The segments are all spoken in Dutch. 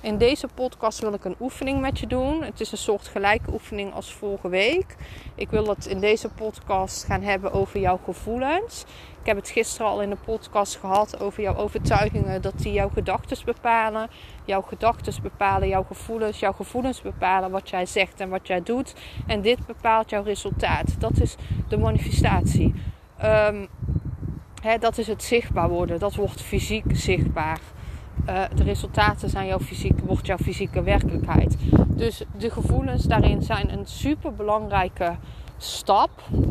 In deze podcast wil ik een oefening met je doen. Het is een soort gelijke oefening als vorige week. Ik wil het in deze podcast gaan hebben over jouw gevoelens. Ik heb het gisteren al in de podcast gehad over jouw overtuigingen, dat die jouw gedachten bepalen. Jouw gedachten bepalen jouw gevoelens. Jouw gevoelens bepalen wat jij zegt en wat jij doet. En dit bepaalt jouw resultaat. Dat is de manifestatie. Um, dat is het zichtbaar worden. Dat wordt fysiek zichtbaar. Uh, de resultaten zijn jouw fysiek, wordt jouw fysieke werkelijkheid. Dus de gevoelens daarin zijn een super belangrijke stap.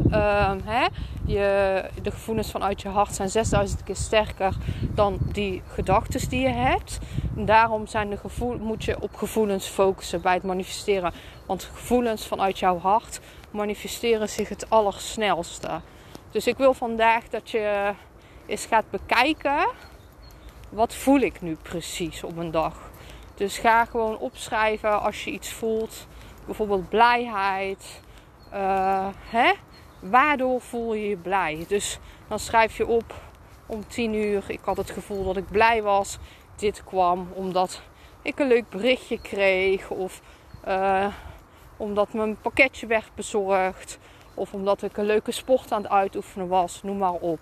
Uh, hè? Je, de gevoelens vanuit je hart zijn 6000 keer sterker dan die gedachten die je hebt. Daarom zijn de gevoel, moet je op gevoelens focussen bij het manifesteren. Want gevoelens vanuit jouw hart manifesteren zich het allersnelste. Dus ik wil vandaag dat je eens gaat bekijken. Wat voel ik nu precies op een dag? Dus ga gewoon opschrijven als je iets voelt. Bijvoorbeeld blijheid. Uh, hè? Waardoor voel je je blij? Dus dan schrijf je op om 10 uur. Ik had het gevoel dat ik blij was. Dit kwam omdat ik een leuk berichtje kreeg. Of uh, omdat mijn pakketje werd bezorgd. Of omdat ik een leuke sport aan het uitoefenen was. Noem maar op.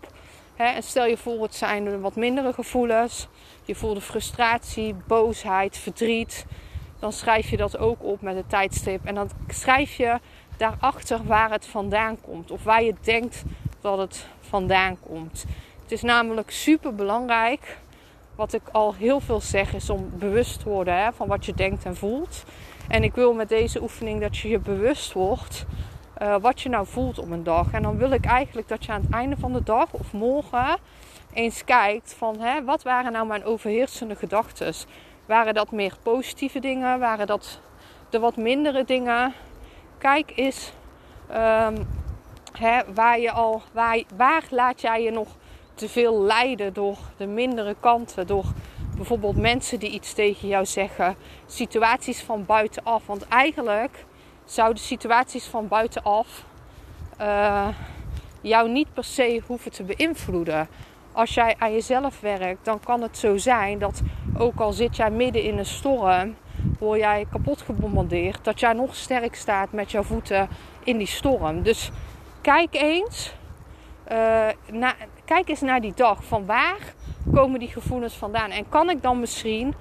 en stel je voor, het zijn wat mindere gevoelens. Je voelde frustratie, boosheid, verdriet. Dan schrijf je dat ook op met een tijdstip. En dan schrijf je daarachter waar het vandaan komt. Of waar je denkt dat het vandaan komt. Het is namelijk super belangrijk. Wat ik al heel veel zeg is om bewust te worden van wat je denkt en voelt. En ik wil met deze oefening dat je je bewust wordt uh, wat je nou voelt op een dag. En dan wil ik eigenlijk dat je aan het einde van de dag of morgen eens kijkt van hè, wat waren nou mijn overheersende gedachten. Waren dat meer positieve dingen? Waren dat de wat mindere dingen? Kijk eens um, hè, waar je al, waar, waar laat jij je nog te veel leiden door de mindere kanten, door bijvoorbeeld mensen die iets tegen jou zeggen, situaties van buitenaf. Want eigenlijk zouden situaties van buitenaf uh, jou niet per se hoeven te beïnvloeden. Als jij aan jezelf werkt, dan kan het zo zijn dat ook al zit jij midden in een storm, word jij kapot gebombardeerd, dat jij nog sterk staat met jouw voeten in die storm. Dus kijk eens, uh, na, kijk eens naar die dag. Van waar komen die gevoelens vandaan? En kan ik dan misschien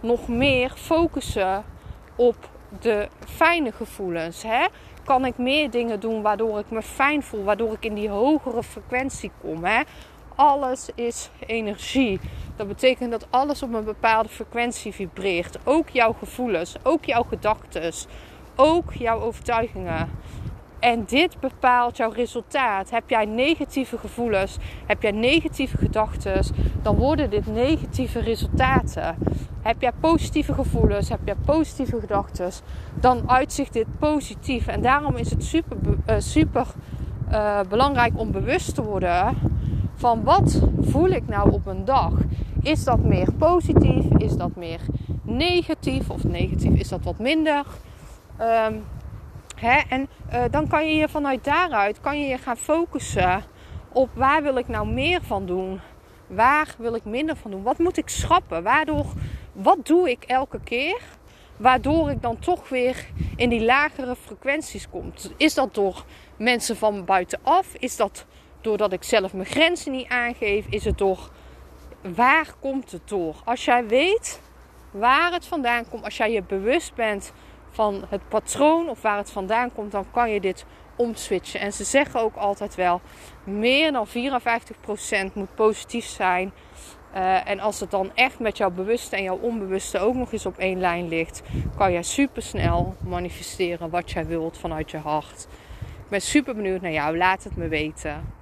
nog meer focussen op de fijne gevoelens. Hè? Kan ik meer dingen doen waardoor ik me fijn voel, waardoor ik in die hogere frequentie kom. Hè? Alles is energie. Dat betekent dat alles op een bepaalde frequentie vibreert. Ook jouw gevoelens, ook jouw gedachten, ook jouw overtuigingen. En dit bepaalt jouw resultaat. Heb jij negatieve gevoelens, heb jij negatieve gedachten, dan worden dit negatieve resultaten. Heb jij positieve gevoelens, heb jij positieve gedachten, dan uitzicht dit positief. En daarom is het super, uh, super uh, belangrijk om bewust te worden van wat voel ik nou op een dag. Is dat meer positief? Is dat meer negatief? Of negatief is dat wat minder? Um, En uh, dan kan je je vanuit daaruit kan je je gaan focussen op waar wil ik nou meer van doen? Waar wil ik minder van doen? Wat moet ik schrappen? Waardoor wat doe ik elke keer waardoor ik dan toch weer in die lagere frequenties kom? Is dat door mensen van buitenaf? Is dat doordat ik zelf mijn grenzen niet aangeef? Is het door waar komt het door? Als jij weet waar het vandaan komt, als jij je bewust bent van het patroon of waar het vandaan komt, dan kan je dit omswitchen. En ze zeggen ook altijd wel: meer dan 54% moet positief zijn. Uh, en als het dan echt met jouw bewuste en jouw onbewuste ook nog eens op één lijn ligt, kan jij super snel manifesteren wat jij wilt vanuit je hart. Ik ben super benieuwd naar jou. Laat het me weten.